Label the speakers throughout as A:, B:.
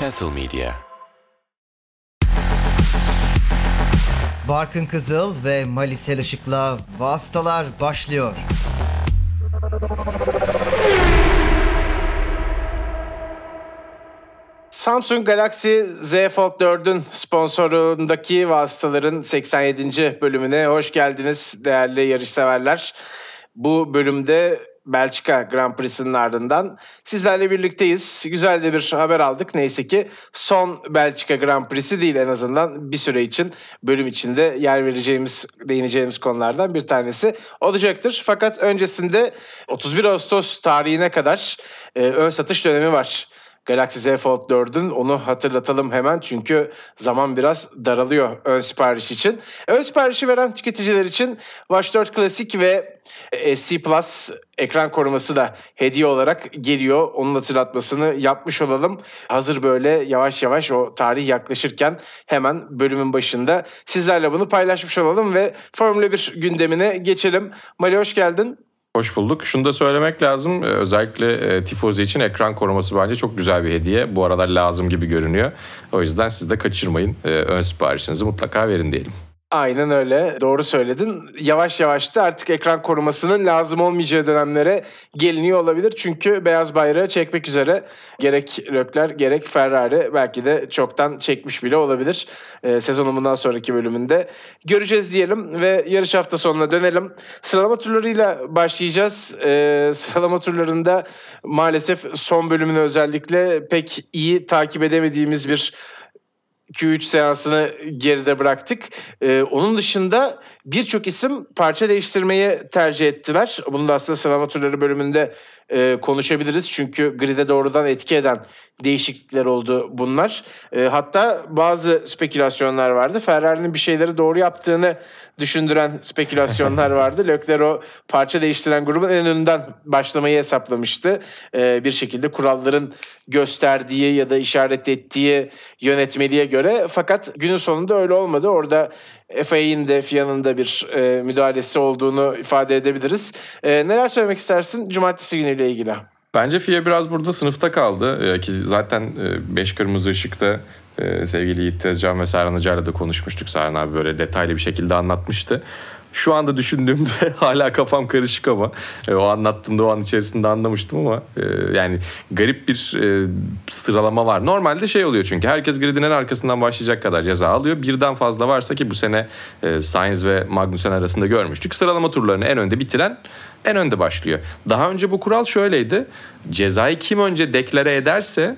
A: Castle Media.
B: Barkın Kızıl ve Malisel Işık'la Vastalar başlıyor.
C: Samsung Galaxy Z Fold 4'ün sponsorundaki vasıtaların 87. bölümüne hoş geldiniz değerli yarışseverler. Bu bölümde Belçika Grand Prix'sinin ardından sizlerle birlikteyiz. Güzel de bir haber aldık. Neyse ki son Belçika Grand Prix'si değil en azından bir süre için bölüm içinde yer vereceğimiz, değineceğimiz konulardan bir tanesi olacaktır. Fakat öncesinde 31 Ağustos tarihine kadar e, ön satış dönemi var. Galaxy Z Fold 4'ün onu hatırlatalım hemen çünkü zaman biraz daralıyor ön sipariş için. Ön siparişi veren tüketiciler için Watch 4 Classic ve SC Plus ekran koruması da hediye olarak geliyor. Onun hatırlatmasını yapmış olalım. Hazır böyle yavaş yavaş o tarih yaklaşırken hemen bölümün başında sizlerle bunu paylaşmış olalım ve Formula 1 gündemine geçelim. Mali hoş geldin.
D: Hoş bulduk. Şunu da söylemek lazım. Ee, özellikle e, Tifozi için ekran koruması bence çok güzel bir hediye. Bu aralar lazım gibi görünüyor. O yüzden siz de kaçırmayın. Ee, ön siparişinizi mutlaka verin diyelim.
C: Aynen öyle. Doğru söyledin. Yavaş yavaş da artık ekran korumasının lazım olmayacağı dönemlere geliniyor olabilir. Çünkü beyaz bayrağı çekmek üzere gerek Leclerc gerek Ferrari belki de çoktan çekmiş bile olabilir. Ee, sezonun sonraki bölümünde göreceğiz diyelim ve yarış hafta sonuna dönelim. Sıralama turlarıyla başlayacağız. Ee, sıralama turlarında maalesef son bölümünü özellikle pek iyi takip edemediğimiz bir Q3 seansını geride bıraktık. Ee, onun dışında birçok isim parça değiştirmeyi tercih ettiler. Bunu da aslında sıralama turları bölümünde e, konuşabiliriz. Çünkü grid'e doğrudan etki eden değişiklikler oldu bunlar. E, hatta bazı spekülasyonlar vardı. Ferrari'nin bir şeyleri doğru yaptığını düşündüren spekülasyonlar vardı. Leclerc o parça değiştiren grubun en önünden başlamayı hesaplamıştı. E, bir şekilde kuralların gösterdiği ya da işaret ettiği yönetmeliğe göre. Fakat günün sonunda öyle olmadı. Orada FA'nin de FIA'nın da bir e, müdahalesi olduğunu ifade edebiliriz. E, neler söylemek istersin cumartesi günüyle ilgili?
D: Bence FIA biraz burada sınıfta kaldı. Ee, ki zaten 5 kırmızı ışıkta e, sevgili Yiğit Tezcan ve Serhan Hoca'yla da konuşmuştuk. Serhan abi böyle detaylı bir şekilde anlatmıştı. Şu anda düşündüğümde hala kafam karışık ama e, o anlattığında o an içerisinde anlamıştım ama e, yani garip bir e, sıralama var. Normalde şey oluyor çünkü herkes gridin en arkasından başlayacak kadar ceza alıyor. Birden fazla varsa ki bu sene e, Sainz ve Magnussen arasında görmüştük. Sıralama turlarını en önde bitiren en önde başlıyor. Daha önce bu kural şöyleydi. Cezayı kim önce deklare ederse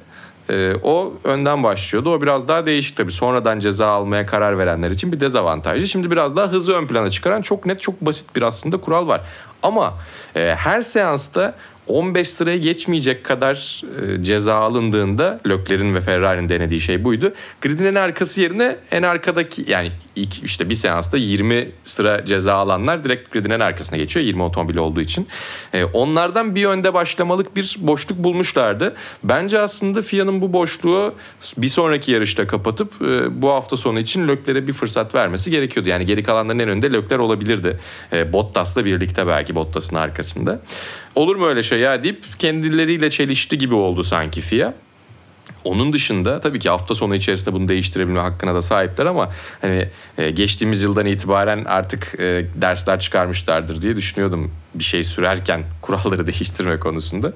D: e, o önden başlıyordu. O biraz daha değişik tabii. Sonradan ceza almaya karar verenler için bir dezavantajlı. Şimdi biraz daha hızlı ön plana çıkaran çok net, çok basit bir aslında kural var. Ama e, her seansta 15 sıraya geçmeyecek kadar e, ceza alındığında Lökler'in ve Ferrari'nin denediği şey buydu. Gridin en arkası yerine en arkadaki yani ilk işte bir seansta 20 sıra ceza alanlar direkt gridin en arkasına geçiyor 20 otomobil olduğu için. E, onlardan bir önde başlamalık bir boşluk bulmuşlardı. Bence aslında FIA'nın bu boşluğu bir sonraki yarışta kapatıp e, bu hafta sonu için Lökler'e bir fırsat vermesi gerekiyordu. Yani geri kalanların en önde Lökler olabilirdi. Bottas'la birlikte belki Bottas'ın arkasında. Olur mu öyle şey ya deyip kendileriyle çelişti gibi oldu sanki FIA. Onun dışında tabii ki hafta sonu içerisinde bunu değiştirebilme hakkına da sahipler ama hani e, geçtiğimiz yıldan itibaren artık e, dersler çıkarmışlardır diye düşünüyordum bir şey sürerken kuralları değiştirme konusunda.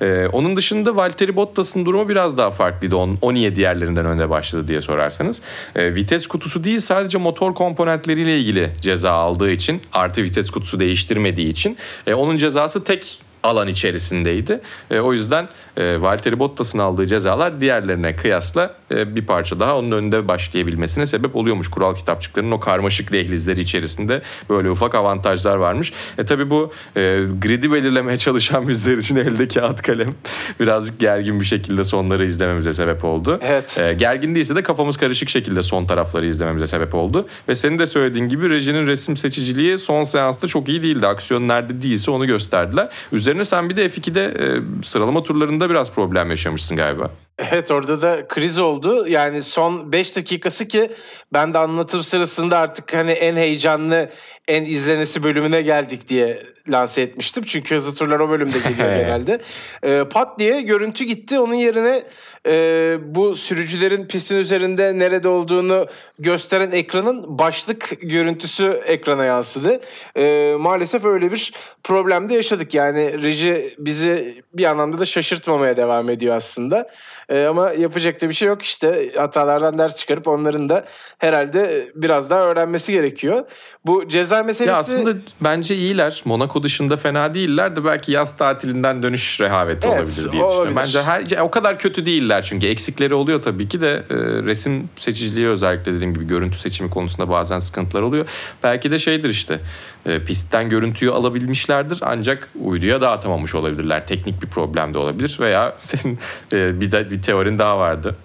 D: E, onun dışında Valtteri Bottas'ın durumu biraz daha farklıydı. On, 17 diğerlerinden önde başladı diye sorarsanız. Vites kutusu değil sadece motor komponentleriyle ilgili ceza aldığı için artı vites kutusu değiştirmediği için onun cezası tek alan içerisindeydi. E, o yüzden e, Valtteri Bottas'ın aldığı cezalar diğerlerine kıyasla bir parça daha onun önünde başlayabilmesine sebep oluyormuş. Kural kitapçıklarının o karmaşık dehlizleri içerisinde böyle ufak avantajlar varmış. E tabi bu e, gridi belirlemeye çalışan bizler için elde kağıt kalem birazcık gergin bir şekilde sonları izlememize sebep oldu.
C: Evet.
D: E, gergin değilse de kafamız karışık şekilde son tarafları izlememize sebep oldu. Ve senin de söylediğin gibi rejinin resim seçiciliği son seansta çok iyi değildi. Aksiyon nerede değilse onu gösterdiler. Üzerine sen bir de F2'de e, sıralama turlarında biraz problem yaşamışsın galiba.
C: Evet orada da kriz oldu. Yani son 5 dakikası ki ben de anlatım sırasında artık hani en heyecanlı, en izlenesi bölümüne geldik diye lanse etmiştim. Çünkü hızlı turlar o bölümde geliyor genelde. E, pat diye görüntü gitti. Onun yerine e, bu sürücülerin pistin üzerinde nerede olduğunu gösteren ekranın başlık görüntüsü ekrana yansıdı. E, maalesef öyle bir problemde yaşadık. Yani reji bizi bir anlamda da şaşırtmamaya devam ediyor aslında. E, ama yapacak da bir şey yok işte hatalardan ders çıkarıp onların da herhalde biraz daha öğrenmesi gerekiyor. Bu ceza meselesi...
D: Ya aslında bence iyiler. Monaco dışında fena değiller de belki yaz tatilinden dönüş rehaveti
C: Evet,
D: olabilir diye
C: o
D: düşünüyorum.
C: olabilir.
D: Bence her o kadar kötü değiller çünkü eksikleri oluyor tabii ki de e, resim seçiciliği özellikle dediğim gibi görüntü seçimi konusunda bazen sıkıntılar oluyor. Belki de şeydir işte e, pistten görüntüyü alabilmişlerdir ancak uyduya dağıtamamış olabilirler. Teknik bir problem de olabilir veya senin e, bir, de, bir teorin daha vardı.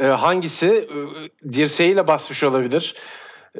C: E, hangisi e, dirseğiyle basmış olabilir?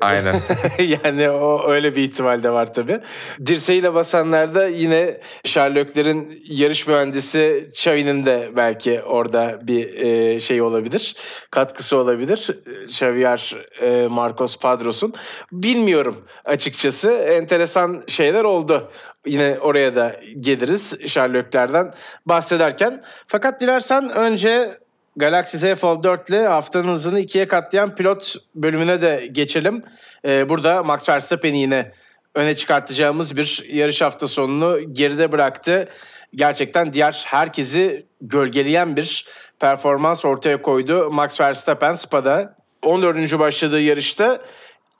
D: Aynen.
C: yani o öyle bir ihtimal de var tabii. Dirseğiyle basanlarda yine Sherlock'lerin yarış mühendisi Xavi'nin de belki orada bir e, şey olabilir. Katkısı olabilir. Xavier e, Marcos Padros'un. Bilmiyorum açıkçası. Enteresan şeyler oldu. Yine oraya da geliriz Sherlock'lerden bahsederken. Fakat dilersen önce Galaxy Z Fold 4 ile haftanın hızını ikiye katlayan pilot bölümüne de geçelim. Ee, burada Max Verstappen'i yine öne çıkartacağımız bir yarış hafta sonunu geride bıraktı. Gerçekten diğer herkesi gölgeleyen bir performans ortaya koydu Max Verstappen Spa'da. 14. başladığı yarışta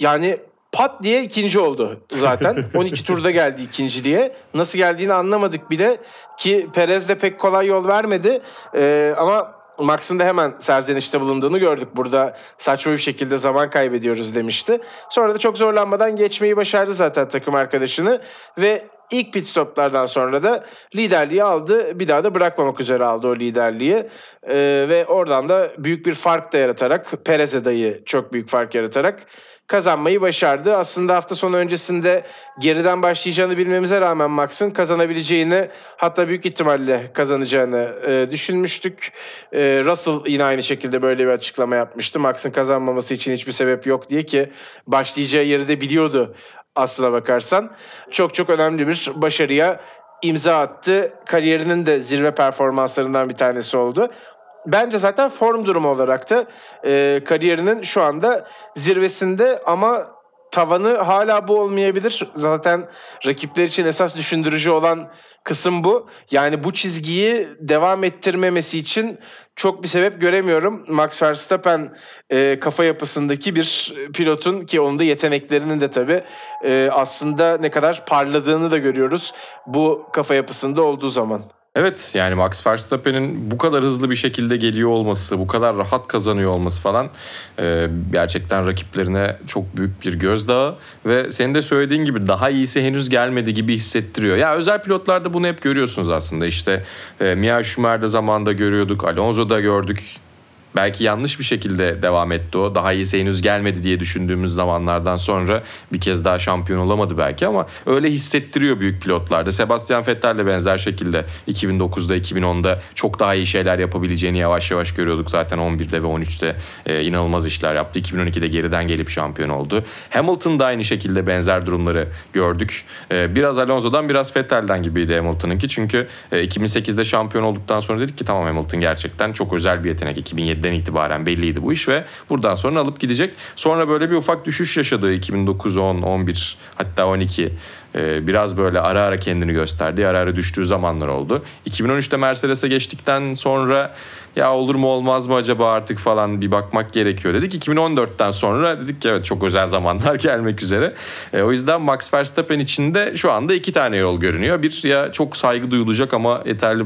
C: yani pat diye ikinci oldu zaten. 12 turda geldi ikinciliğe. Nasıl geldiğini anlamadık bile ki Perez de pek kolay yol vermedi. Ee, ama Max'ın da hemen serzenişte bulunduğunu gördük. Burada saçma bir şekilde zaman kaybediyoruz demişti. Sonra da çok zorlanmadan geçmeyi başardı zaten takım arkadaşını ve ilk pit stoplardan sonra da liderliği aldı. Bir daha da bırakmamak üzere aldı o liderliği. Ee, ve oradan da büyük bir fark da yaratarak Perez'e dayı çok büyük fark yaratarak kazanmayı başardı. Aslında hafta sonu öncesinde geriden başlayacağını bilmemize rağmen Max'ın kazanabileceğini hatta büyük ihtimalle kazanacağını e, düşünmüştük. E, Russell yine aynı şekilde böyle bir açıklama yapmıştı. Max'ın kazanmaması için hiçbir sebep yok diye ki başlayacağı yeri de biliyordu aslına bakarsan. Çok çok önemli bir başarıya imza attı. Kariyerinin de zirve performanslarından bir tanesi oldu. Bence zaten form durumu olarak da e, kariyerinin şu anda zirvesinde ama tavanı hala bu olmayabilir. Zaten rakipler için esas düşündürücü olan kısım bu. Yani bu çizgiyi devam ettirmemesi için çok bir sebep göremiyorum. Max Verstappen e, kafa yapısındaki bir pilotun ki onun da yeteneklerinin de tabii e, aslında ne kadar parladığını da görüyoruz bu kafa yapısında olduğu zaman.
D: Evet yani Max Verstappen'in bu kadar hızlı bir şekilde geliyor olması, bu kadar rahat kazanıyor olması falan e, gerçekten rakiplerine çok büyük bir gözdağı ve senin de söylediğin gibi daha iyisi henüz gelmedi gibi hissettiriyor. Ya özel pilotlarda bunu hep görüyorsunuz aslında işte e, Mia Schumacher'de zamanında görüyorduk, Alonso'da gördük. Belki yanlış bir şekilde devam etti o. Daha iyisi henüz gelmedi diye düşündüğümüz zamanlardan sonra bir kez daha şampiyon olamadı belki ama öyle hissettiriyor büyük pilotlarda. Sebastian Vettel de benzer şekilde 2009'da 2010'da çok daha iyi şeyler yapabileceğini yavaş yavaş görüyorduk. Zaten 11'de ve 13'te e, inanılmaz işler yaptı. 2012'de geriden gelip şampiyon oldu. Hamilton da aynı şekilde benzer durumları gördük. E, biraz Alonso'dan biraz Vettel'den gibiydi Hamilton'ınki. Çünkü e, 2008'de şampiyon olduktan sonra dedik ki tamam Hamilton gerçekten çok özel bir yetenek. 2007 2007'den itibaren belliydi bu iş ve buradan sonra alıp gidecek. Sonra böyle bir ufak düşüş yaşadı 2009, 10, 11 hatta 12 ee, biraz böyle ara ara kendini gösterdi. Ara ara düştüğü zamanlar oldu. 2013'te Mercedes'e geçtikten sonra ya olur mu olmaz mı acaba artık falan bir bakmak gerekiyor dedik. 2014'ten sonra dedik ki evet çok özel zamanlar gelmek üzere. E, o yüzden Max Verstappen için de şu anda iki tane yol görünüyor. Bir ya çok saygı duyulacak ama yeterli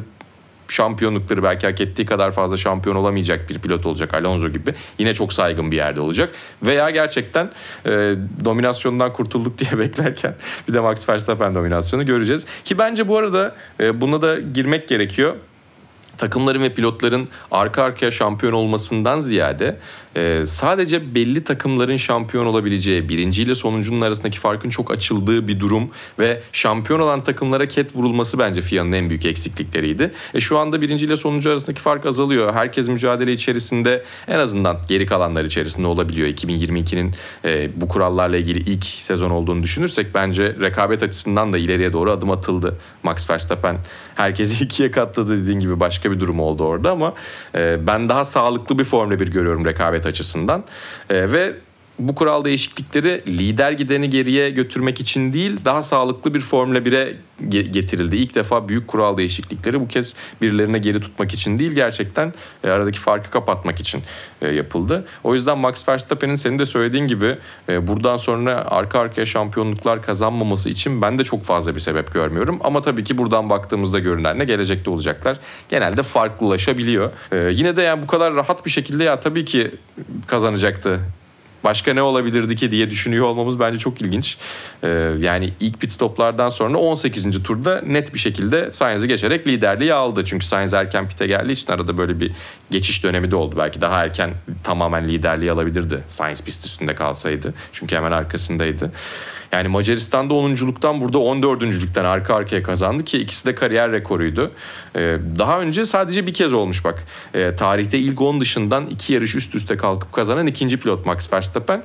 D: şampiyonlukları belki hak ettiği kadar fazla şampiyon olamayacak bir pilot olacak Alonso gibi. Yine çok saygın bir yerde olacak. Veya gerçekten e, dominasyondan kurtulduk diye beklerken bir de Max Verstappen dominasyonu göreceğiz. Ki bence bu arada e, buna da girmek gerekiyor takımların ve pilotların arka arkaya şampiyon olmasından ziyade e, sadece belli takımların şampiyon olabileceği, birinci ile sonuncunun arasındaki farkın çok açıldığı bir durum ve şampiyon olan takımlara ket vurulması bence FIA'nın en büyük eksiklikleriydi. E, şu anda birinci ile sonuncu arasındaki fark azalıyor. Herkes mücadele içerisinde en azından geri kalanlar içerisinde olabiliyor. 2022'nin e, bu kurallarla ilgili ilk sezon olduğunu düşünürsek bence rekabet açısından da ileriye doğru adım atıldı. Max Verstappen herkesi ikiye katladı dediğin gibi başka bir durum oldu orada ama e, ben daha sağlıklı bir Formula 1 görüyorum rekabet açısından. E, ve bu kural değişiklikleri lider gideni geriye götürmek için değil daha sağlıklı bir Formula 1'e getirildi. İlk defa büyük kural değişiklikleri bu kez birilerine geri tutmak için değil gerçekten e, aradaki farkı kapatmak için e, yapıldı. O yüzden Max Verstappen'in senin de söylediğin gibi e, buradan sonra arka arkaya şampiyonluklar kazanmaması için ben de çok fazla bir sebep görmüyorum. Ama tabii ki buradan baktığımızda görünen ne gelecekte olacaklar. Genelde farklılaşabiliyor. Yine de yani bu kadar rahat bir şekilde ya tabii ki kazanacaktı başka ne olabilirdi ki diye düşünüyor olmamız bence çok ilginç. Ee, yani ilk pit stoplardan sonra 18. turda net bir şekilde Sainz'i geçerek liderliği aldı. Çünkü Sainz erken pite geldiği için arada böyle bir geçiş dönemi de oldu. Belki daha erken tamamen liderliği alabilirdi Sainz pist üstünde kalsaydı. Çünkü hemen arkasındaydı. Yani Macaristan'da 10.luktan burada 14.lükten arka arkaya kazandı ki ikisi de kariyer rekoruydu. Ee, daha önce sadece bir kez olmuş bak. Ee, tarihte ilk 10 dışından iki yarış üst üste kalkıp kazanan ikinci pilot Max Verstappen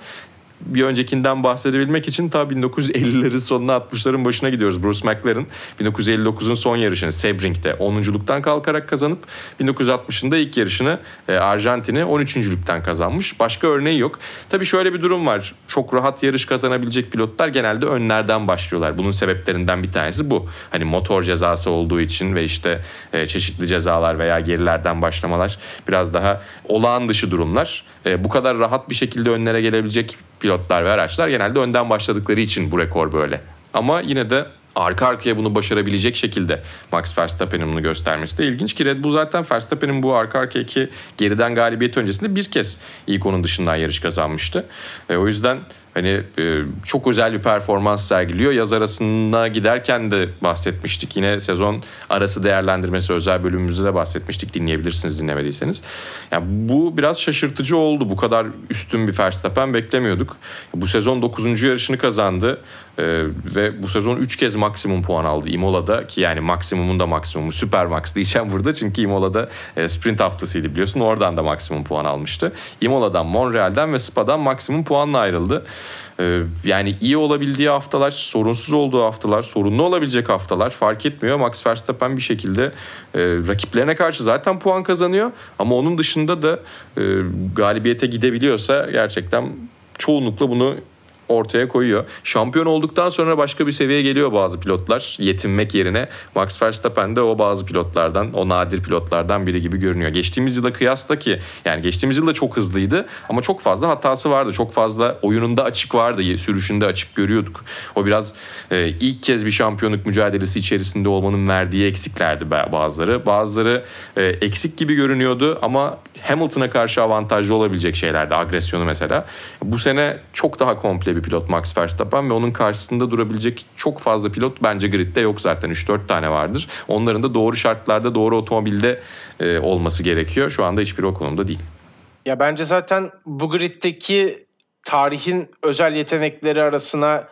D: bir öncekinden bahsedebilmek için ta 1950'lerin sonuna 60'ların başına gidiyoruz. Bruce McLaren 1959'un son yarışını Sebring'de 10.luktan kalkarak kazanıp 1960'ında ilk yarışını e, Arjantin'i 13.lükten kazanmış. Başka örneği yok. Tabii şöyle bir durum var. Çok rahat yarış kazanabilecek pilotlar genelde önlerden başlıyorlar. Bunun sebeplerinden bir tanesi bu. Hani motor cezası olduğu için ve işte e, çeşitli cezalar veya gerilerden başlamalar biraz daha olağan dışı durumlar. E, bu kadar rahat bir şekilde önlere gelebilecek pilotlar ve araçlar genelde önden başladıkları için bu rekor böyle. Ama yine de arka arkaya bunu başarabilecek şekilde Max Verstappen'in bunu göstermesi de ilginç ki Red Bull zaten Verstappen'in bu arka arkaya iki geriden galibiyet öncesinde bir kez ilk onun dışından yarış kazanmıştı. E, o yüzden hani e, çok özel bir performans sergiliyor. Yaz arasına giderken de bahsetmiştik. Yine sezon arası değerlendirmesi özel bölümümüzde de bahsetmiştik. Dinleyebilirsiniz dinlemediyseniz. Yani bu biraz şaşırtıcı oldu. Bu kadar üstün bir Verstappen beklemiyorduk. Bu sezon 9. yarışını kazandı. Ee, ve bu sezon 3 kez maksimum puan aldı Imola'da ki yani maksimumun da maksimumu süper max diyeceğim burada çünkü Imola'da e, sprint haftasıydı biliyorsun oradan da maksimum puan almıştı. Imola'dan, Monreal'den ve Spa'dan maksimum puanla ayrıldı. Ee, yani iyi olabildiği haftalar, sorunsuz olduğu haftalar, sorunlu olabilecek haftalar fark etmiyor. Max Verstappen bir şekilde e, rakiplerine karşı zaten puan kazanıyor ama onun dışında da e, galibiyete gidebiliyorsa gerçekten çoğunlukla bunu ortaya koyuyor. Şampiyon olduktan sonra başka bir seviyeye geliyor bazı pilotlar yetinmek yerine. Max Verstappen de o bazı pilotlardan, o nadir pilotlardan biri gibi görünüyor. Geçtiğimiz yıla kıyasla ki yani geçtiğimiz yılda çok hızlıydı ama çok fazla hatası vardı. Çok fazla oyununda açık vardı, sürüşünde açık görüyorduk. O biraz e, ilk kez bir şampiyonluk mücadelesi içerisinde olmanın verdiği eksiklerdi bazıları. Bazıları e, eksik gibi görünüyordu ama Hamilton'a karşı avantajlı olabilecek şeylerdi. Agresyonu mesela. Bu sene çok daha komple bir pilot Max Verstappen ve onun karşısında durabilecek çok fazla pilot bence gridde yok zaten. 3-4 tane vardır. Onların da doğru şartlarda doğru otomobilde e, olması gerekiyor. Şu anda hiçbir o konumda değil.
C: Ya bence zaten bu griddeki tarihin özel yetenekleri arasına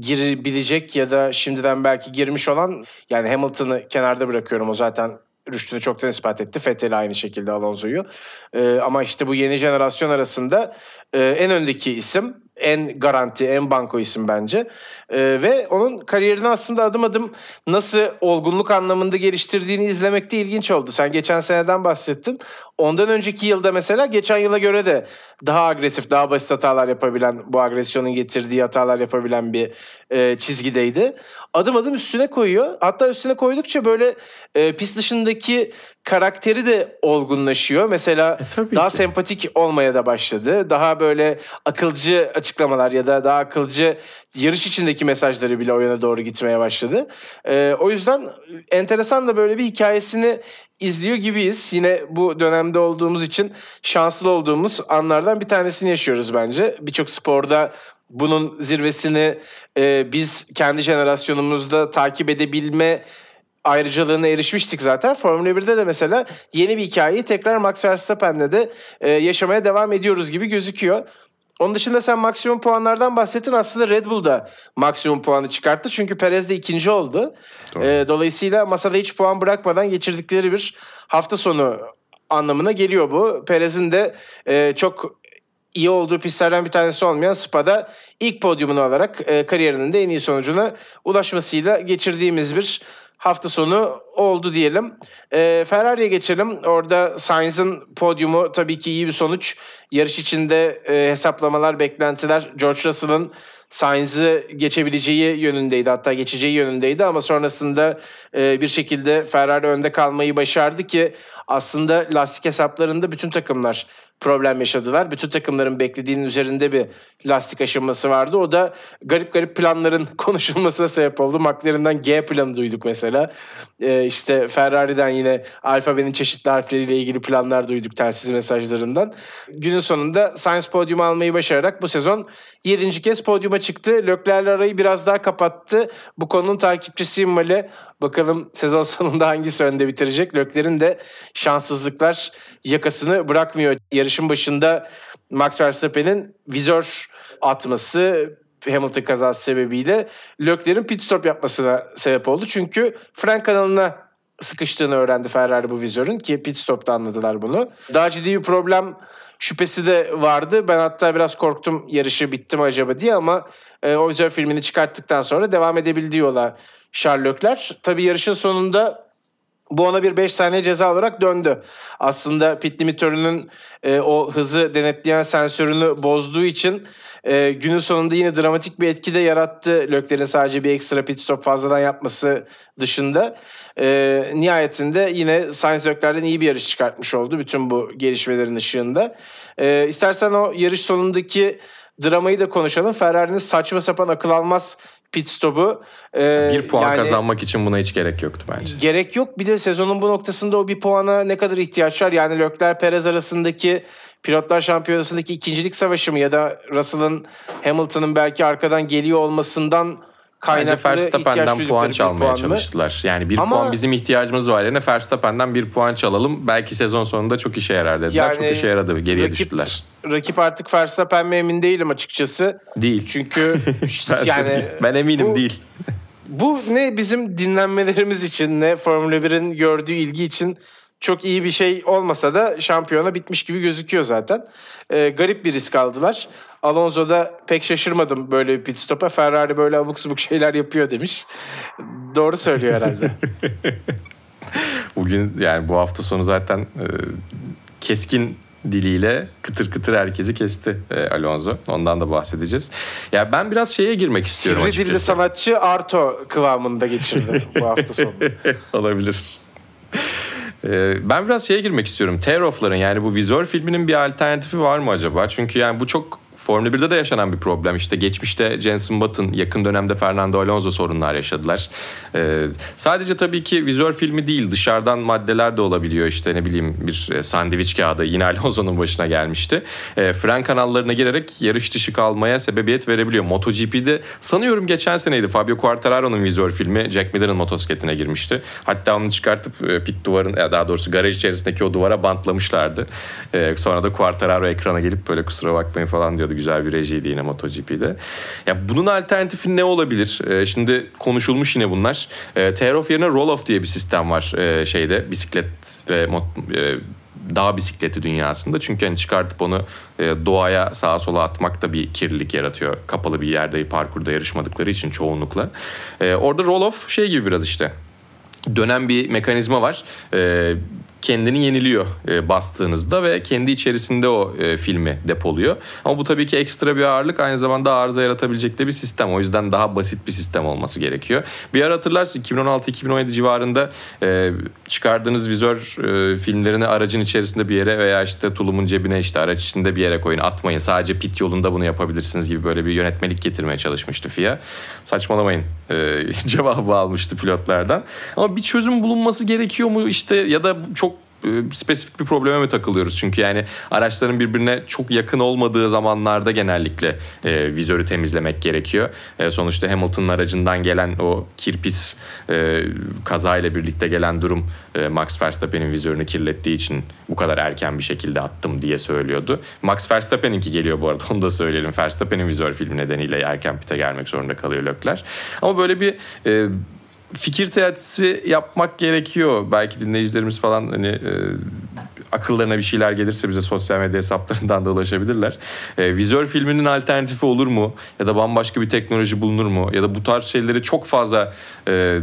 C: girebilecek ya da şimdiden belki girmiş olan yani Hamilton'ı kenarda bırakıyorum o zaten rüştünü çoktan ispat etti. Fettel aynı şekilde Alonso'yu. Ee, ama işte bu yeni jenerasyon arasında e, en öndeki isim en garanti, en banko isim bence. E, ve onun kariyerini aslında adım adım nasıl olgunluk anlamında geliştirdiğini izlemek de ilginç oldu. Sen geçen seneden bahsettin. Ondan önceki yılda mesela geçen yıla göre de daha agresif, daha basit hatalar yapabilen, bu agresyonun getirdiği hatalar yapabilen bir e, çizgideydi. Adım adım üstüne koyuyor. Hatta üstüne koydukça böyle e, pist dışındaki karakteri de olgunlaşıyor. Mesela e, daha ki. sempatik olmaya da başladı. Daha böyle akılcı açıklamalar ya da daha akılcı yarış içindeki mesajları bile o yana doğru gitmeye başladı. E, o yüzden enteresan da böyle bir hikayesini izliyor gibiyiz. Yine bu dönemde olduğumuz için şanslı olduğumuz anlardan bir tanesini yaşıyoruz bence. Birçok sporda bunun zirvesini e, biz kendi jenerasyonumuzda takip edebilme ayrıcalığına erişmiştik zaten. Formula 1'de de mesela yeni bir hikayeyi tekrar Max Verstappen'le de e, yaşamaya devam ediyoruz gibi gözüküyor. Onun dışında sen maksimum puanlardan bahsettin. Aslında Red Bull da maksimum puanı çıkarttı. Çünkü Perez de ikinci oldu.
D: Doğru.
C: E, dolayısıyla masada hiç puan bırakmadan geçirdikleri bir hafta sonu anlamına geliyor bu. Perez'in de e, çok iyi olduğu pistlerden bir tanesi olmayan Spa'da ilk podyumunu alarak e, kariyerinin de en iyi sonucuna ulaşmasıyla geçirdiğimiz bir hafta sonu oldu diyelim. E, Ferrari'ye geçelim. Orada Sainz'ın podyumu tabii ki iyi bir sonuç. Yarış içinde e, hesaplamalar, beklentiler George Russell'ın Sainz'ı geçebileceği yönündeydi. Hatta geçeceği yönündeydi ama sonrasında e, bir şekilde Ferrari önde kalmayı başardı ki aslında lastik hesaplarında bütün takımlar problem yaşadılar. Bütün takımların beklediğinin üzerinde bir lastik aşınması vardı. O da garip garip planların konuşulmasına sebep oldu. McLaren'dan G planı duyduk mesela. Ee, işte Ferrari'den yine alfabenin çeşitli harfleriyle ilgili planlar duyduk telsiz mesajlarından. Günün sonunda Sainz podyumu almayı başararak bu sezon 7. kez podyuma çıktı. Leclerc'le arayı biraz daha kapattı. Bu konunun takipçisiyim Mali. Bakalım sezon sonunda hangisi önde bitirecek. Leclerc'in de şanssızlıklar yakasını bırakmıyor. Yarışın başında Max Verstappen'in vizör atması Hamilton kazası sebebiyle Leclerc'in pit stop yapmasına sebep oldu. Çünkü fren kanalına sıkıştığını öğrendi Ferrari bu vizörün ki pit stop'ta anladılar bunu. Daha ciddi bir problem şüphesi de vardı. Ben hatta biraz korktum yarışı bitti mi acaba diye ama e, o vizör filmini çıkarttıktan sonra devam edebildiği yola Leclerc. Tabii yarışın sonunda bu ona bir 5 saniye ceza olarak döndü. Aslında pit limitörünün e, o hızı denetleyen sensörünü bozduğu için e, günün sonunda yine dramatik bir etki de yarattı. Leclerc'in sadece bir ekstra pit stop fazladan yapması dışında. E, nihayetinde yine Sainz Leclerc'den iyi bir yarış çıkartmış oldu bütün bu gelişmelerin ışığında. E, istersen o yarış sonundaki dramayı da konuşalım. Ferrari'nin saçma sapan akıl almaz pit stopu. E,
D: Bir puan
C: yani-
D: kazanmak için buna hiç gerek yoktu bence.
C: Gerek yok. Bir de sezonun bu noktasında o bir puana ne kadar ihtiyaç var? Yani Leclerc Perez arasındaki pilotlar şampiyonasındaki ikincilik savaşı mı ya da Russell'ın Hamilton'ın belki arkadan geliyor olmasından İhtiyaç
D: Verstappen'den puan çalmaya
C: puan mı?
D: çalıştılar. Yani bir
C: Ama-
D: puan bizim ihtiyacımız var yerine Verstappen'den bir puan çalalım. Belki sezon sonunda çok işe yarar dediler.
C: Yani
D: çok işe yaradı. Geriye
C: rakip-
D: düştüler.
C: Rakip artık Verstappen mi emin değilim açıkçası.
D: Değil.
C: Çünkü yani
D: ben eminim
C: bu-
D: değil.
C: Bu ne bizim dinlenmelerimiz için ne Formula 1'in gördüğü ilgi için çok iyi bir şey olmasa da şampiyona bitmiş gibi gözüküyor zaten. Ee, garip bir risk aldılar. Alonso da pek şaşırmadım böyle bir pit stop'a. Ferrari böyle abuk subuk şeyler yapıyor demiş. Doğru söylüyor herhalde.
D: Bugün yani bu hafta sonu zaten e, keskin diliyle kıtır kıtır herkesi kesti e, Alonso. Ondan da bahsedeceğiz. Ya ben biraz şeye girmek istiyorum
C: Sivri dilli sanatçı Arto kıvamında geçirdi bu hafta sonu.
D: Olabilir. Ee, Ben biraz şeye girmek istiyorum. Tear-off'ların yani bu vizör filminin bir alternatifi var mı acaba? Çünkü yani bu çok Formula 1'de de yaşanan bir problem. İşte geçmişte Jenson Button, yakın dönemde Fernando Alonso sorunlar yaşadılar. Ee, sadece tabii ki vizör filmi değil, dışarıdan maddeler de olabiliyor. İşte ne bileyim bir e, sandviç kağıdı yine Alonso'nun başına gelmişti. E, fren kanallarına girerek yarış dışı kalmaya sebebiyet verebiliyor. MotoGP'de sanıyorum geçen seneydi Fabio Quartararo'nun vizör filmi Jack Miller'ın motosikletine girmişti. Hatta onu çıkartıp e, pit duvarın ya daha doğrusu garaj içerisindeki o duvara bantlamışlardı. E, sonra da Quartararo ekrana gelip böyle kusura bakmayın falan diyordu. Güzel bir rejiydi yine MotoGP'de. Ya bunun alternatifi ne olabilir? E, şimdi konuşulmuş yine bunlar. E, tear off yerine roll off diye bir sistem var e, şeyde bisiklet ve mot- e, dağ bisikleti dünyasında. Çünkü hani çıkartıp onu e, doğaya sağa sola atmak da bir kirlilik yaratıyor. Kapalı bir yerde parkurda yarışmadıkları için çoğunlukla. E, orada roll off şey gibi biraz işte dönen bir mekanizma var. Ee, kendini yeniliyor e, bastığınızda ve kendi içerisinde o e, filmi depoluyor. Ama bu tabii ki ekstra bir ağırlık aynı zamanda arıza yaratabilecek de bir sistem. O yüzden daha basit bir sistem olması gerekiyor. Bir ara hatırlarsın 2016-2017 civarında e, çıkardığınız vizör e, filmlerini aracın içerisinde bir yere veya işte tulumun cebine işte araç içinde bir yere koyun atmayın. Sadece pit yolunda bunu yapabilirsiniz gibi böyle bir yönetmelik getirmeye çalışmıştı FIA. Saçmalamayın e, cevabı almıştı pilotlardan. Ama bir çözüm bulunması gerekiyor mu işte ya da çok spesifik bir probleme mi takılıyoruz? Çünkü yani araçların birbirine çok yakın olmadığı zamanlarda genellikle e, vizörü temizlemek gerekiyor. E, sonuçta Hamilton'ın aracından gelen o kirpis e, kazayla birlikte gelen durum e, Max Verstappen'in vizörünü kirlettiği için bu kadar erken bir şekilde attım diye söylüyordu. Max Verstappen'inki geliyor bu arada onu da söyleyelim. Verstappen'in vizör filmi nedeniyle erken pite gelmek zorunda kalıyor Leclerc. Ama böyle bir e, fikir teatisi yapmak gerekiyor. Belki dinleyicilerimiz falan hani e, akıllarına bir şeyler gelirse bize sosyal medya hesaplarından da ulaşabilirler. E, vizör filminin alternatifi olur mu? Ya da bambaşka bir teknoloji bulunur mu? Ya da bu tarz şeyleri çok fazla e,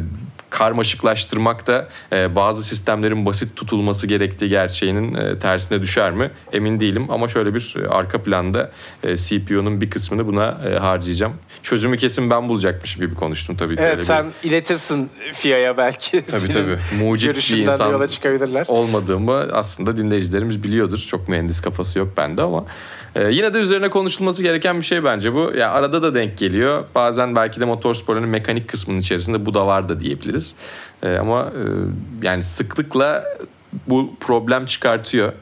D: karmaşıklaştırmak da e, bazı sistemlerin basit tutulması gerektiği gerçeğinin e, tersine düşer mi? Emin değilim ama şöyle bir e, arka planda e, CPU'nun bir kısmını buna e, harcayacağım. Çözümü kesin ben bulacakmışım gibi konuştum tabii.
C: Evet
D: Öyle bir-
C: sen iletirsin FIA'ya belki.
D: Tabii tabii. Mucit bir insan
C: yola çıkabilirler.
D: olmadığımı aslında dinleyicilerimiz biliyordur. Çok mühendis kafası yok bende ama e, yine de üzerine konuşulması gereken bir şey bence bu. Ya arada da denk geliyor. Bazen belki de motorsporunun mekanik kısmının içerisinde bu da var da diyebiliriz. E, ama e, yani sıklıkla bu problem çıkartıyor.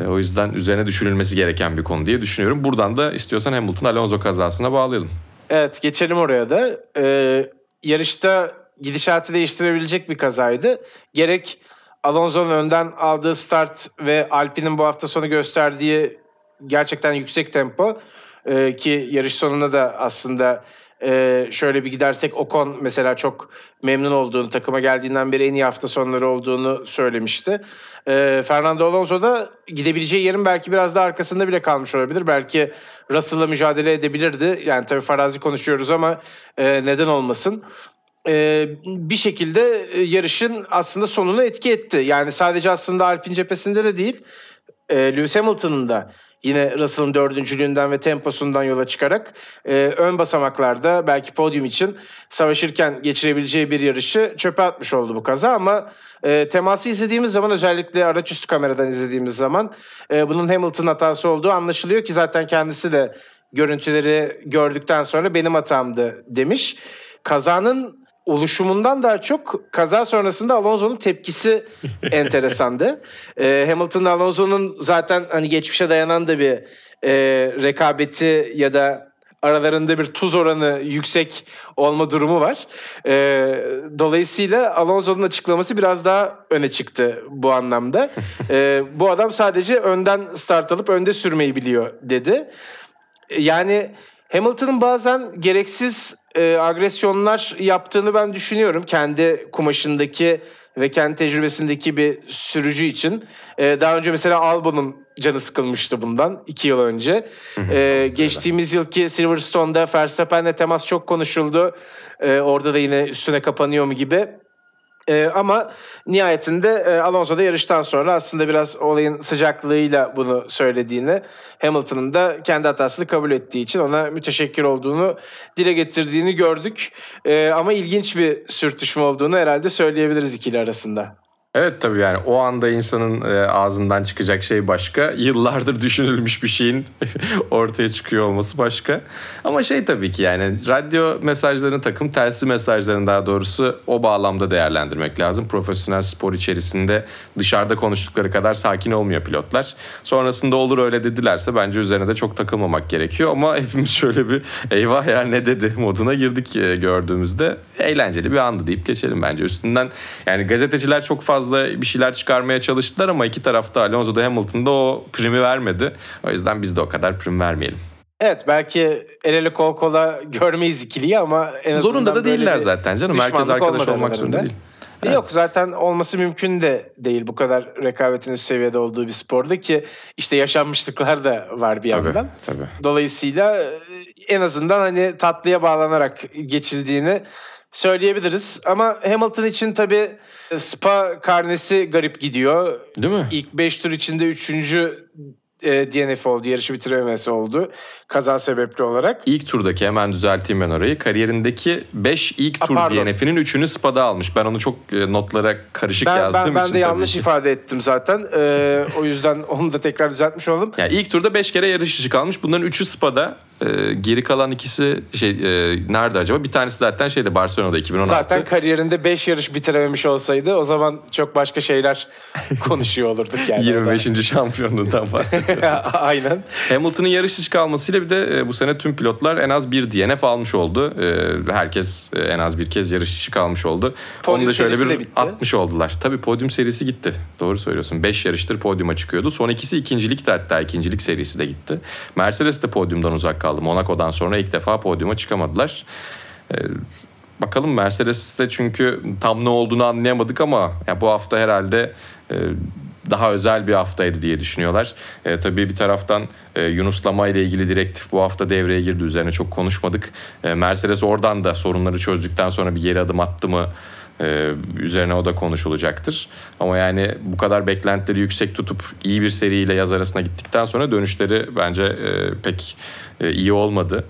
D: E, o yüzden üzerine düşürülmesi gereken bir konu diye düşünüyorum. Buradan da istiyorsan Hamilton Alonso kazasına bağlayalım.
C: Evet geçelim oraya da. Ee, yarışta gidişatı değiştirebilecek bir kazaydı. Gerek Alonso'nun önden aldığı start ve Alpine'in bu hafta sonu gösterdiği gerçekten yüksek tempo ee, ki yarış sonunda da aslında e, şöyle bir gidersek Ocon mesela çok memnun olduğunu takıma geldiğinden beri en iyi hafta sonları olduğunu söylemişti. Ee, Fernando Alonso da gidebileceği yerin belki biraz daha arkasında bile kalmış olabilir. Belki Russell'la mücadele edebilirdi. Yani tabii farazi konuşuyoruz ama e, neden olmasın. Ee, bir şekilde e, yarışın aslında sonunu etki etti. Yani sadece aslında Alpine cephesinde de değil, e, Lewis Hamilton'ın da yine Russell'ın dördüncülüğünden ve temposundan yola çıkarak e, ön basamaklarda belki podyum için savaşırken geçirebileceği bir yarışı çöpe atmış oldu bu kaza ama e, teması izlediğimiz zaman özellikle araç üstü kameradan izlediğimiz zaman e, bunun Hamilton hatası olduğu anlaşılıyor ki zaten kendisi de görüntüleri gördükten sonra benim hatamdı demiş. Kazanın oluşumundan daha çok kaza sonrasında Alonso'nun tepkisi enteresandı. Ee, Hamilton'la Alonso'nun zaten hani geçmişe dayanan da bir e, rekabeti ya da aralarında bir tuz oranı yüksek olma durumu var. Ee, dolayısıyla Alonso'nun açıklaması biraz daha öne çıktı bu anlamda. Ee, bu adam sadece önden start alıp önde sürmeyi biliyor dedi. Yani Hamilton'ın bazen gereksiz e, agresyonlar yaptığını ben düşünüyorum. Kendi kumaşındaki ve kendi tecrübesindeki bir sürücü için. E, daha önce mesela Albon'un canı sıkılmıştı bundan iki yıl önce. E, geçtiğimiz yılki Silverstone'da Verstappen'le temas çok konuşuldu. E, orada da yine üstüne kapanıyor mu gibi. Ee, ama nihayetinde e, Alonso da yarıştan sonra aslında biraz olayın sıcaklığıyla bunu söylediğini, Hamilton'ın da kendi hatasını kabul ettiği için ona müteşekkir olduğunu dile getirdiğini gördük. Ee, ama ilginç bir sürtüşme olduğunu herhalde söyleyebiliriz ikili arasında.
D: Evet tabii yani o anda insanın e, ağzından çıkacak şey başka. Yıllardır düşünülmüş bir şeyin ortaya çıkıyor olması başka. Ama şey tabii ki yani radyo mesajlarını takım tersi mesajlarını daha doğrusu o bağlamda değerlendirmek lazım. Profesyonel spor içerisinde dışarıda konuştukları kadar sakin olmuyor pilotlar. Sonrasında olur öyle dedilerse bence üzerine de çok takılmamak gerekiyor. Ama hepimiz şöyle bir eyvah ya ne dedi moduna girdik e, gördüğümüzde. Eğlenceli bir andı deyip geçelim bence. Üstünden yani gazeteciler çok fazla bir şeyler çıkarmaya çalıştılar ama iki tarafta Alonso da Hamilton da o primi vermedi. O yüzden biz de o kadar prim vermeyelim.
C: Evet belki el ele kol kola görmeyiz ikiliyi ama en azından
D: Zorunda da değiller zaten canım. Herkes arkadaş olmak zorunda değil.
C: Yok zaten olması mümkün de değil bu kadar rekabetin üst seviyede olduğu bir sporda ki işte yaşanmışlıklar da var bir
D: Tabii,
C: yandan.
D: tabii.
C: Dolayısıyla e, en azından hani tatlıya bağlanarak geçildiğini söyleyebiliriz. Ama Hamilton için tabii Spa karnesi garip gidiyor.
D: Değil mi?
C: İlk 5 tur içinde 3. e, DNF oldu. Yarışı bitirememesi oldu. Kaza sebepli olarak.
D: İlk turdaki hemen düzelteyim ben orayı. Kariyerindeki 5 ilk tur. DNF'inin 3'ünü Spada almış. Ben onu çok e, notlara karışık
C: Ben,
D: yazdığım
C: ben, ben
D: için
C: de
D: tabii
C: yanlış
D: ki.
C: ifade ettim zaten. Ee, o yüzden onu da tekrar düzeltmiş oldum.
D: Yani ilk turda 5 kere yarış dışı kalmış. Bunların 3'ü Spa'da. E, geri kalan ikisi şey e, nerede acaba? Bir tanesi zaten şeyde Barcelona'da 2016.
C: Zaten kariyerinde 5 yarış bitirememiş olsaydı o zaman çok başka şeyler konuşuyor olurduk yani.
D: 25. şampiyonluğundan bahsediyorum.
C: Aynen.
D: Hamilton'ın yarış dışı kalmasıyla bir de e, bu sene tüm pilotlar en az bir DNF almış oldu. E, herkes e, en az bir kez yarış dışı kalmış oldu.
C: Podyum
D: Onu da şöyle bir
C: bitti.
D: 60 oldular. Tabii podyum serisi gitti. Doğru söylüyorsun. 5 yarıştır podyuma çıkıyordu. Son ikisi ikincilik de hatta ikincilik serisi de gitti. Mercedes de podyumdan uzak kaldı. Monaco'dan sonra ilk defa podyuma çıkamadılar. Bakalım Mercedes'te çünkü tam ne olduğunu anlayamadık ama ya bu hafta herhalde daha özel bir haftaydı diye düşünüyorlar. E, tabii bir taraftan e, Yunuslama ile ilgili direktif bu hafta devreye girdi. Üzerine çok konuşmadık. E, Mercedes oradan da sorunları çözdükten sonra bir geri adım attı mı e, üzerine o da konuşulacaktır. Ama yani bu kadar beklentileri yüksek tutup iyi bir seriyle yaz arasına gittikten sonra dönüşleri bence e, pek e, iyi olmadı.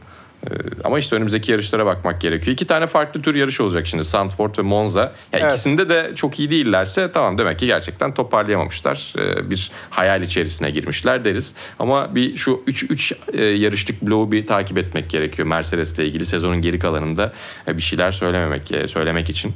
D: Ee, Ama işte önümüzdeki yarışlara bakmak gerekiyor. İki tane farklı tür yarış olacak şimdi. Sandford ve Monza. Ya
C: Evet.
D: ikisinde de çok iyi değillerse tamam demek ki gerçekten toparlayamamışlar. Ee, Bir hayal içerisine girmişler deriz. Ama bir şu 3 3 yarışlık bloğu bir takip etmek gerekiyor Mercedes'le ilgili sezonun geri kalanında e, bir şeyler söylememek e, söylemek için.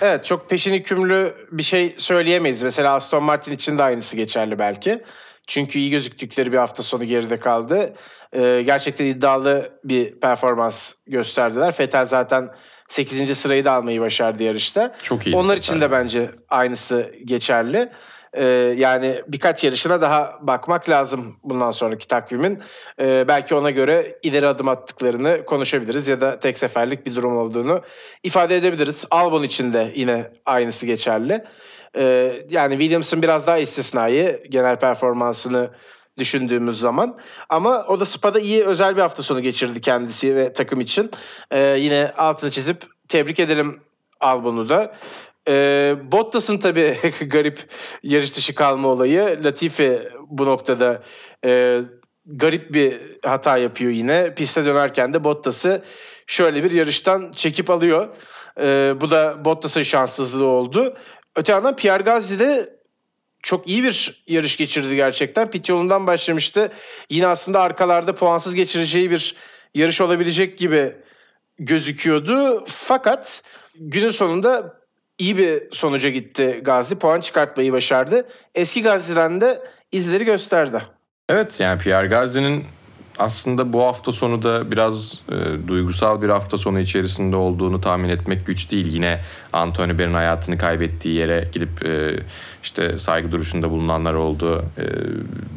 C: Evet çok peşin hükümlü bir şey söyleyemeyiz. Mesela Aston Martin için de aynısı geçerli belki. Çünkü iyi gözüktükleri bir hafta sonu geride kaldı. Ee, gerçekten iddialı bir performans gösterdiler. Vettel zaten 8. sırayı da almayı başardı yarışta.
D: Çok iyi.
C: Onlar için de bence aynısı geçerli. Ee, yani birkaç yarışına daha bakmak lazım bundan sonraki takvimin. Ee, belki ona göre ileri adım attıklarını konuşabiliriz ya da tek seferlik bir durum olduğunu ifade edebiliriz. Albon için de yine aynısı geçerli. Ee, yani Williams'ın biraz daha istisnai genel performansını düşündüğümüz zaman. Ama o da Spa'da iyi özel bir hafta sonu geçirdi kendisi ve takım için. Ee, yine altını çizip tebrik edelim Albon'u da. Ee, Bottas'ın tabii garip yarış dışı kalma olayı. Latifi bu noktada e, garip bir hata yapıyor yine. Piste dönerken de Bottas'ı şöyle bir yarıştan çekip alıyor. Ee, bu da Bottas'ın şanssızlığı oldu. Öte yandan Pierre Gasly de çok iyi bir yarış geçirdi gerçekten. Pit yolundan başlamıştı. Yine aslında arkalarda puansız geçireceği bir yarış olabilecek gibi gözüküyordu. Fakat günün sonunda iyi bir sonuca gitti Gazi. Puan çıkartmayı başardı. Eski Gazi'den de izleri gösterdi.
D: Evet yani Pierre Gasly'nin aslında bu hafta sonu da biraz e, duygusal bir hafta sonu içerisinde olduğunu tahmin etmek güç değil. Yine Anthony Ber'in hayatını kaybettiği yere gidip e, işte saygı duruşunda bulunanlar oldu. E,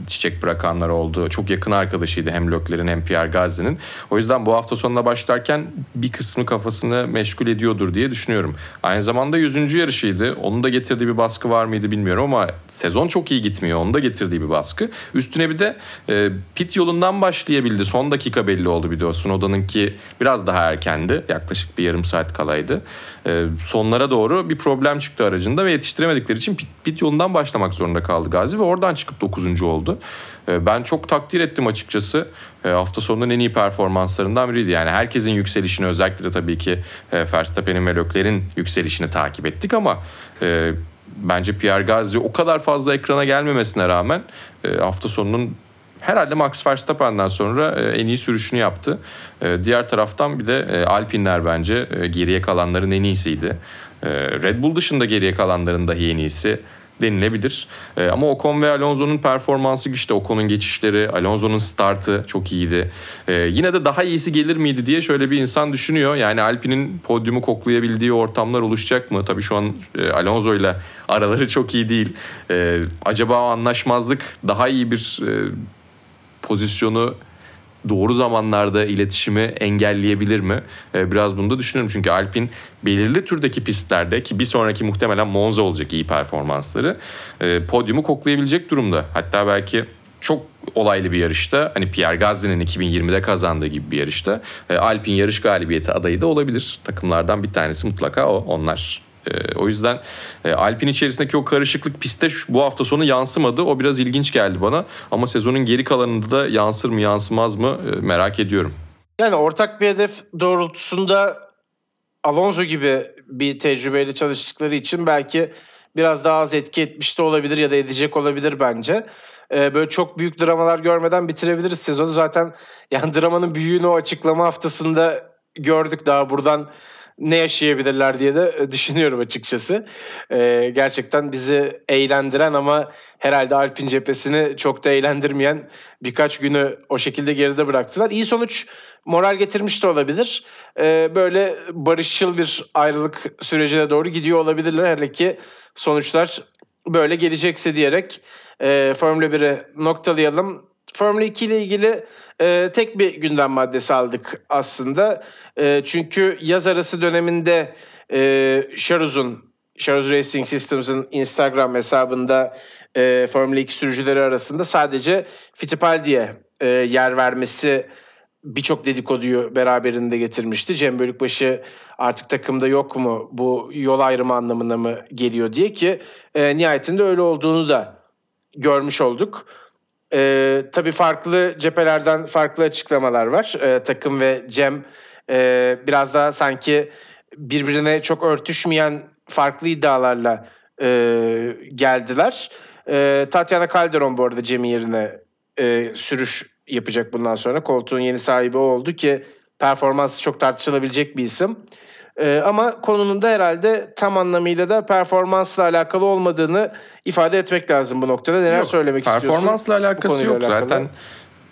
D: çiçek bırakanlar oldu. Çok yakın arkadaşıydı hem Lökler'in hem Pierre Gasly'nin. O yüzden bu hafta sonuna başlarken bir kısmı kafasını meşgul ediyordur diye düşünüyorum. Aynı zamanda 100. yarışıydı. Onun da getirdiği bir baskı var mıydı bilmiyorum ama sezon çok iyi gitmiyor. Onun da getirdiği bir baskı. Üstüne bir de e, pit yolundan başlayabildi. Son dakika belli oldu bir de o Snowda'nınki biraz daha erkendi. Yaklaşık bir yarım saat kalaydı. E, sonlara doğru bir problem çıktı aracında ve yetiştiremedikleri için pit, pit yolundan başlamak zorunda kaldı Gazi ve oradan çıkıp 9. oldu. E, ben çok takdir ettim açıkçası. E, hafta sonunun en iyi performanslarından biriydi. Yani herkesin yükselişini özellikle de tabii ki e, Verstappen'in ve Leclerc'in yükselişini takip ettik ama e, bence Pierre Gasly o kadar fazla ekrana gelmemesine rağmen e, hafta sonunun herhalde Max Verstappen'den sonra e, en iyi sürüşünü yaptı. E, diğer taraftan bir de e, Alpinler bence geriye kalanların en iyisiydi. Red Bull dışında geriye kalanların dahi en iyisi denilebilir. Ama Ocon ve Alonso'nun performansı güçlü. Ocon'un geçişleri, Alonso'nun startı çok iyiydi. Yine de daha iyisi gelir miydi diye şöyle bir insan düşünüyor. Yani Alpine'in podyumu koklayabildiği ortamlar oluşacak mı? Tabii şu an Alonso ile araları çok iyi değil. E, acaba anlaşmazlık daha iyi bir pozisyonu doğru zamanlarda iletişimi engelleyebilir mi? Ee, biraz bunu da düşünüyorum. Çünkü Alpine belirli türdeki pistlerde ki bir sonraki muhtemelen Monza olacak iyi performansları e, podyumu koklayabilecek durumda. Hatta belki çok olaylı bir yarışta hani Pierre Gasly'nin 2020'de kazandığı gibi bir yarışta e, Alpine yarış galibiyeti adayı da olabilir. Takımlardan bir tanesi mutlaka o. Onlar e, o yüzden e, Alpine içerisindeki o karışıklık piste bu hafta sonu yansımadı. O biraz ilginç geldi bana. Ama sezonun geri kalanında da yansır mı yansımaz mı e, merak ediyorum.
C: Yani ortak bir hedef doğrultusunda Alonso gibi bir tecrübeyle çalıştıkları için belki biraz daha az etki etmiş de olabilir ya da edecek olabilir bence. Ee, böyle çok büyük dramalar görmeden bitirebiliriz sezonu. Zaten yani dramanın büyüğünü o açıklama haftasında gördük daha buradan ne yaşayabilirler diye de e, düşünüyorum açıkçası. Ee, gerçekten bizi eğlendiren ama herhalde Alp'in cephesini çok da eğlendirmeyen birkaç günü o şekilde geride bıraktılar. İyi sonuç moral getirmiş de olabilir. Ee, böyle barışçıl bir ayrılık sürecine doğru gidiyor olabilirler. Hele ki sonuçlar böyle gelecekse diyerek e, Formula 1'i noktalayalım. Formula 2 ile ilgili e, tek bir gündem maddesi aldık aslında. E, çünkü yaz arası döneminde e, Sharuz'un, Sharuz Racing Systems'ın Instagram hesabında e, Formula 2 sürücüleri arasında sadece Fittipaldi'ye e, yer vermesi birçok dedikoduyu beraberinde getirmişti. Cem Bölükbaşı artık takımda yok mu bu yol ayrımı anlamına mı geliyor diye ki e, nihayetinde öyle olduğunu da görmüş olduk. E, tabii farklı cephelerden farklı açıklamalar var. E, takım ve Cem e, biraz daha sanki birbirine çok örtüşmeyen farklı iddialarla e, geldiler. E, Tatiana Calderon bu arada Cem'in yerine e, sürüş yapacak bundan sonra. Koltuğun yeni sahibi o oldu ki performansı çok tartışılabilecek bir isim. Ee, ama konunun da herhalde tam anlamıyla da performansla alakalı olmadığını ifade etmek lazım bu noktada. Neler
D: Yok,
C: söylemek istiyorsun?
D: Performansla alakası yok
C: alakalı?
D: zaten.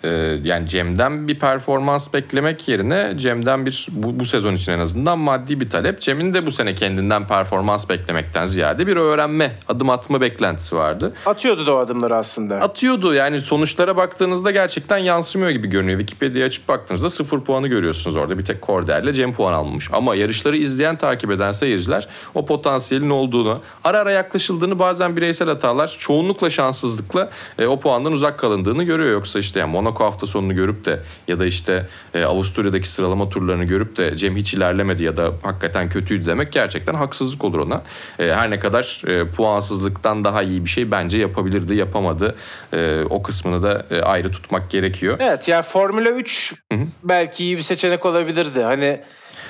D: E, yani Cem'den bir performans beklemek yerine Cem'den bir bu, bu sezon için en azından maddi bir talep. Cem'in de bu sene kendinden performans beklemekten ziyade bir öğrenme, adım atma beklentisi vardı.
C: Atıyordu da o adımları aslında.
D: Atıyordu yani sonuçlara baktığınızda gerçekten yansımıyor gibi görünüyor. Wikipedia'ya açıp baktığınızda sıfır puanı görüyorsunuz orada. Bir tek Korder'le Cem puan almamış. Ama yarışları izleyen, takip eden seyirciler o potansiyelin olduğunu, ara ara yaklaşıldığını bazen bireysel hatalar, çoğunlukla şanssızlıkla e, o puandan uzak kalındığını görüyor. Yoksa işte yani Monaco hafta sonunu görüp de ya da işte e, Avusturya'daki sıralama turlarını görüp de Cem hiç ilerlemedi ya da hakikaten kötüydü demek gerçekten haksızlık olur ona. E, her ne kadar e, puansızlıktan daha iyi bir şey bence yapabilirdi, yapamadı. E, o kısmını da e, ayrı tutmak gerekiyor.
C: Evet yani Formula 3 belki iyi bir seçenek olabilirdi. Hani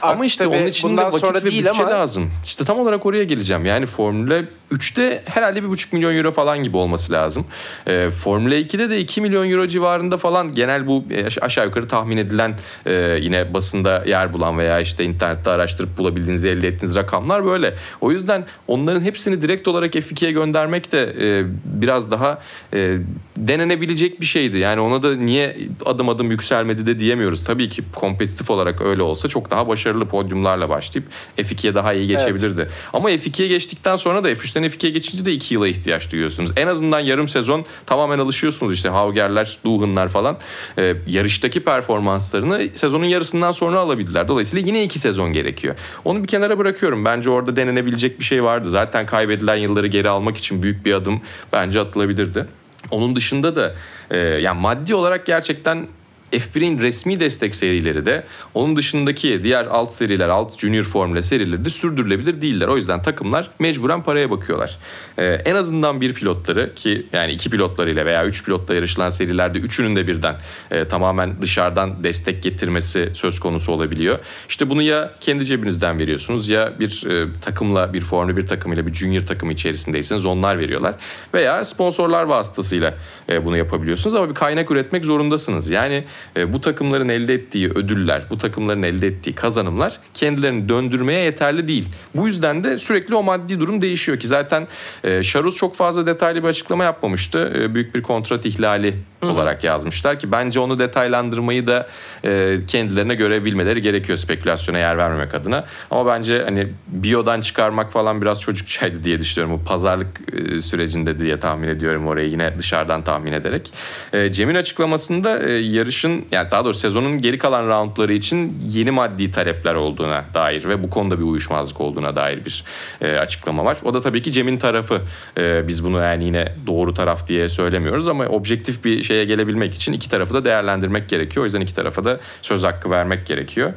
D: Ama işte onun için de vakit
C: sonra
D: ve
C: değil
D: bütçe
C: ama
D: lazım. İşte tam olarak oraya geleceğim. Yani Formula 3'te herhalde bir buçuk milyon euro falan gibi olması lazım. Ee, Formula 2'de de 2 milyon euro civarında falan genel bu e, aşağı yukarı tahmin edilen e, yine basında yer bulan veya işte internette araştırıp bulabildiğiniz elde ettiğiniz rakamlar böyle. O yüzden onların hepsini direkt olarak F2'ye göndermek de e, biraz daha e, denenebilecek bir şeydi. Yani ona da niye adım adım yükselmedi de diyemiyoruz. Tabii ki kompetitif olarak öyle olsa çok daha başarılı podyumlarla başlayıp F2'ye daha iyi geçebilirdi. Ama F2'ye geçtikten sonra da F3'ten F2'ye geçince de 2 yıla ihtiyaç duyuyorsunuz. En azından yarım sezon tamamen alışıyorsunuz işte Hauger'ler, Duhan'lar falan. Ee, yarıştaki performanslarını sezonun yarısından sonra alabildiler. Dolayısıyla yine 2 sezon gerekiyor. Onu bir kenara bırakıyorum. Bence orada denenebilecek bir şey vardı. Zaten kaybedilen yılları geri almak için büyük bir adım bence atılabilirdi. Onun dışında da e, yani maddi olarak gerçekten F1'in resmi destek serileri de onun dışındaki diğer alt seriler, alt junior formüle serileri de sürdürülebilir değiller. O yüzden takımlar mecburen paraya bakıyorlar. Ee, en azından bir pilotları ki yani iki pilotlarıyla veya üç pilotla yarışılan serilerde üçünün de birden e, tamamen dışarıdan destek getirmesi söz konusu olabiliyor. İşte bunu ya kendi cebinizden veriyorsunuz ya bir e, takımla bir Formula 1 takımıyla bir junior takımı içerisindeyseniz onlar veriyorlar. Veya sponsorlar vasıtasıyla e, bunu yapabiliyorsunuz ama bir kaynak üretmek zorundasınız. Yani e, bu takımların elde ettiği ödüller, bu takımların elde ettiği kazanımlar kendilerini döndürmeye yeterli değil. Bu yüzden de sürekli o maddi durum değişiyor ki zaten e, Şaruz çok fazla detaylı bir açıklama yapmamıştı. E, büyük bir kontrat ihlali olarak yazmışlar ki bence onu detaylandırmayı da e, kendilerine görebilmeleri gerekiyor spekülasyona yer vermemek adına. Ama bence hani biyodan çıkarmak falan biraz çocukçaydı diye düşünüyorum. Bu pazarlık e, sürecinde diye tahmin ediyorum orayı yine dışarıdan tahmin ederek. E, Cem'in açıklamasında e, yarışın yani daha doğrusu sezonun geri kalan roundları için yeni maddi talepler olduğuna dair ve bu konuda bir uyuşmazlık olduğuna dair bir e, açıklama var. O da tabii ki Cem'in tarafı. E, biz bunu yani yine doğru taraf diye söylemiyoruz ama objektif bir şeye gelebilmek için iki tarafı da değerlendirmek gerekiyor. O yüzden iki tarafa da söz hakkı vermek gerekiyor.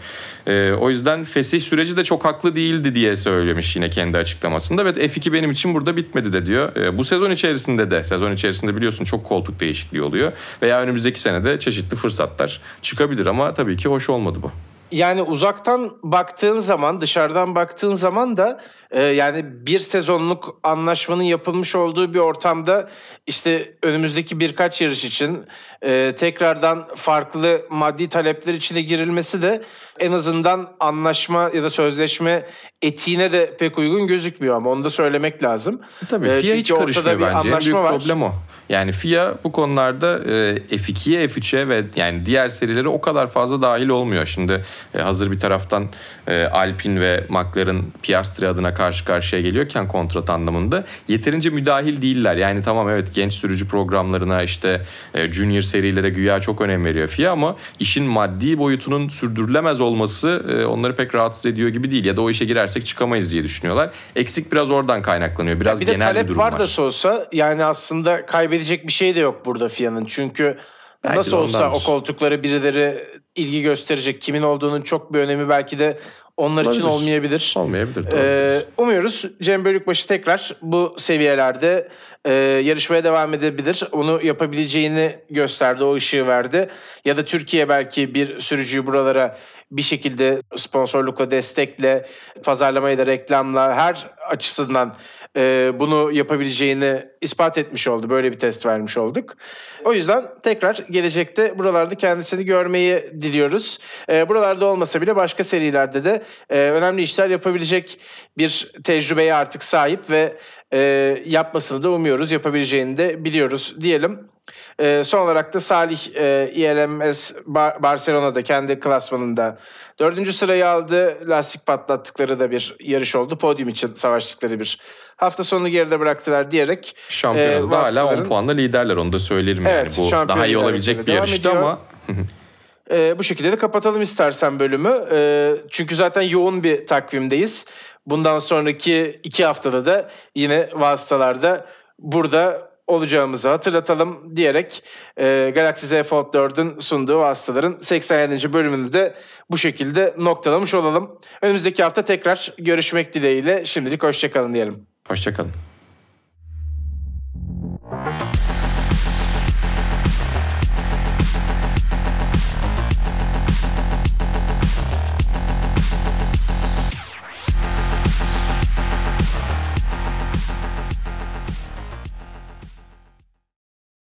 D: E, o yüzden fesih süreci de çok haklı değildi diye söylemiş yine kendi açıklamasında ve F2 benim için burada bitmedi de diyor. E, bu sezon içerisinde de sezon içerisinde biliyorsun çok koltuk değişikliği oluyor veya önümüzdeki senede çeşitli fırsatlar çıkabilir ama tabii ki hoş olmadı bu.
C: Yani uzaktan baktığın zaman, dışarıdan baktığın zaman da e, yani bir sezonluk anlaşmanın yapılmış olduğu bir ortamda işte önümüzdeki birkaç yarış için e, tekrardan farklı maddi talepler içine girilmesi de en azından anlaşma ya da sözleşme etiğine de pek uygun gözükmüyor ama onu da söylemek lazım.
D: Tabii
C: E,
D: FIA hiç
C: çünkü ortada
D: karışmıyor bence. En büyük
C: var.
D: problem o. Yani FIA bu konularda e, F2'ye, F3'e ve yani diğer serilere o kadar fazla dahil olmuyor. Şimdi e, hazır bir taraftan e, Alpine ve McLaren Piastri adına karşı karşıya geliyorken kontrat anlamında yeterince müdahil değiller. Yani tamam evet genç sürücü programlarına işte junior serilere güya çok önem veriyor FIA ama işin maddi boyutunun sürdürülemez olması onları pek rahatsız ediyor gibi değil. Ya da o işe girersek çıkamayız diye düşünüyorlar. Eksik biraz oradan kaynaklanıyor. Biraz
C: bir de
D: genel
C: talep
D: bir durum
C: var
D: var.
C: da olsa yani aslında kaybedecek bir şey de yok burada FIA'nın. Çünkü
D: Belki
C: nasıl olsa o koltuklara birileri ilgi gösterecek. Kimin olduğunun çok bir önemi belki de onlar için olmayabilir.
D: Olmayabilir.
C: Ee, umuyoruz Cem Bölükbaşı tekrar bu seviyelerde e, yarışmaya devam edebilir. Onu yapabileceğini gösterdi, o ışığı verdi. Ya da Türkiye belki bir sürücüyü buralara bir şekilde sponsorlukla, destekle, pazarlamayla, reklamla her açısından e, bunu yapabileceğini ispat etmiş oldu. Böyle bir test vermiş olduk. O yüzden tekrar gelecekte buralarda kendisini görmeyi diliyoruz. E, buralarda olmasa bile başka serilerde de e, önemli işler yapabilecek bir tecrübeye artık sahip ve e, yapmasını da umuyoruz. Yapabileceğini de biliyoruz diyelim. E, son olarak da Salih e, ILMS Bar- Barcelona'da kendi klasmanında dördüncü sırayı aldı. Lastik patlattıkları da bir yarış oldu. Podyum için savaştıkları bir hafta sonu geride bıraktılar diyerek.
D: Şampiyonada
C: e,
D: hala 10
C: vasıtaların-
D: puanla liderler onu da söylerim
C: Evet,
D: yani. Bu daha iyi olabilecek bir yarıştı
C: ediyor.
D: ama
C: Ee, bu şekilde de kapatalım istersen bölümü. Ee, çünkü zaten yoğun bir takvimdeyiz. Bundan sonraki iki haftada da yine vasıtalarda burada olacağımızı hatırlatalım diyerek e, Galaxy Z Fold 4'ün sunduğu vasıtaların 87. bölümünü de bu şekilde noktalamış olalım. Önümüzdeki hafta tekrar görüşmek dileğiyle şimdilik hoşçakalın diyelim.
D: hoşçakalın.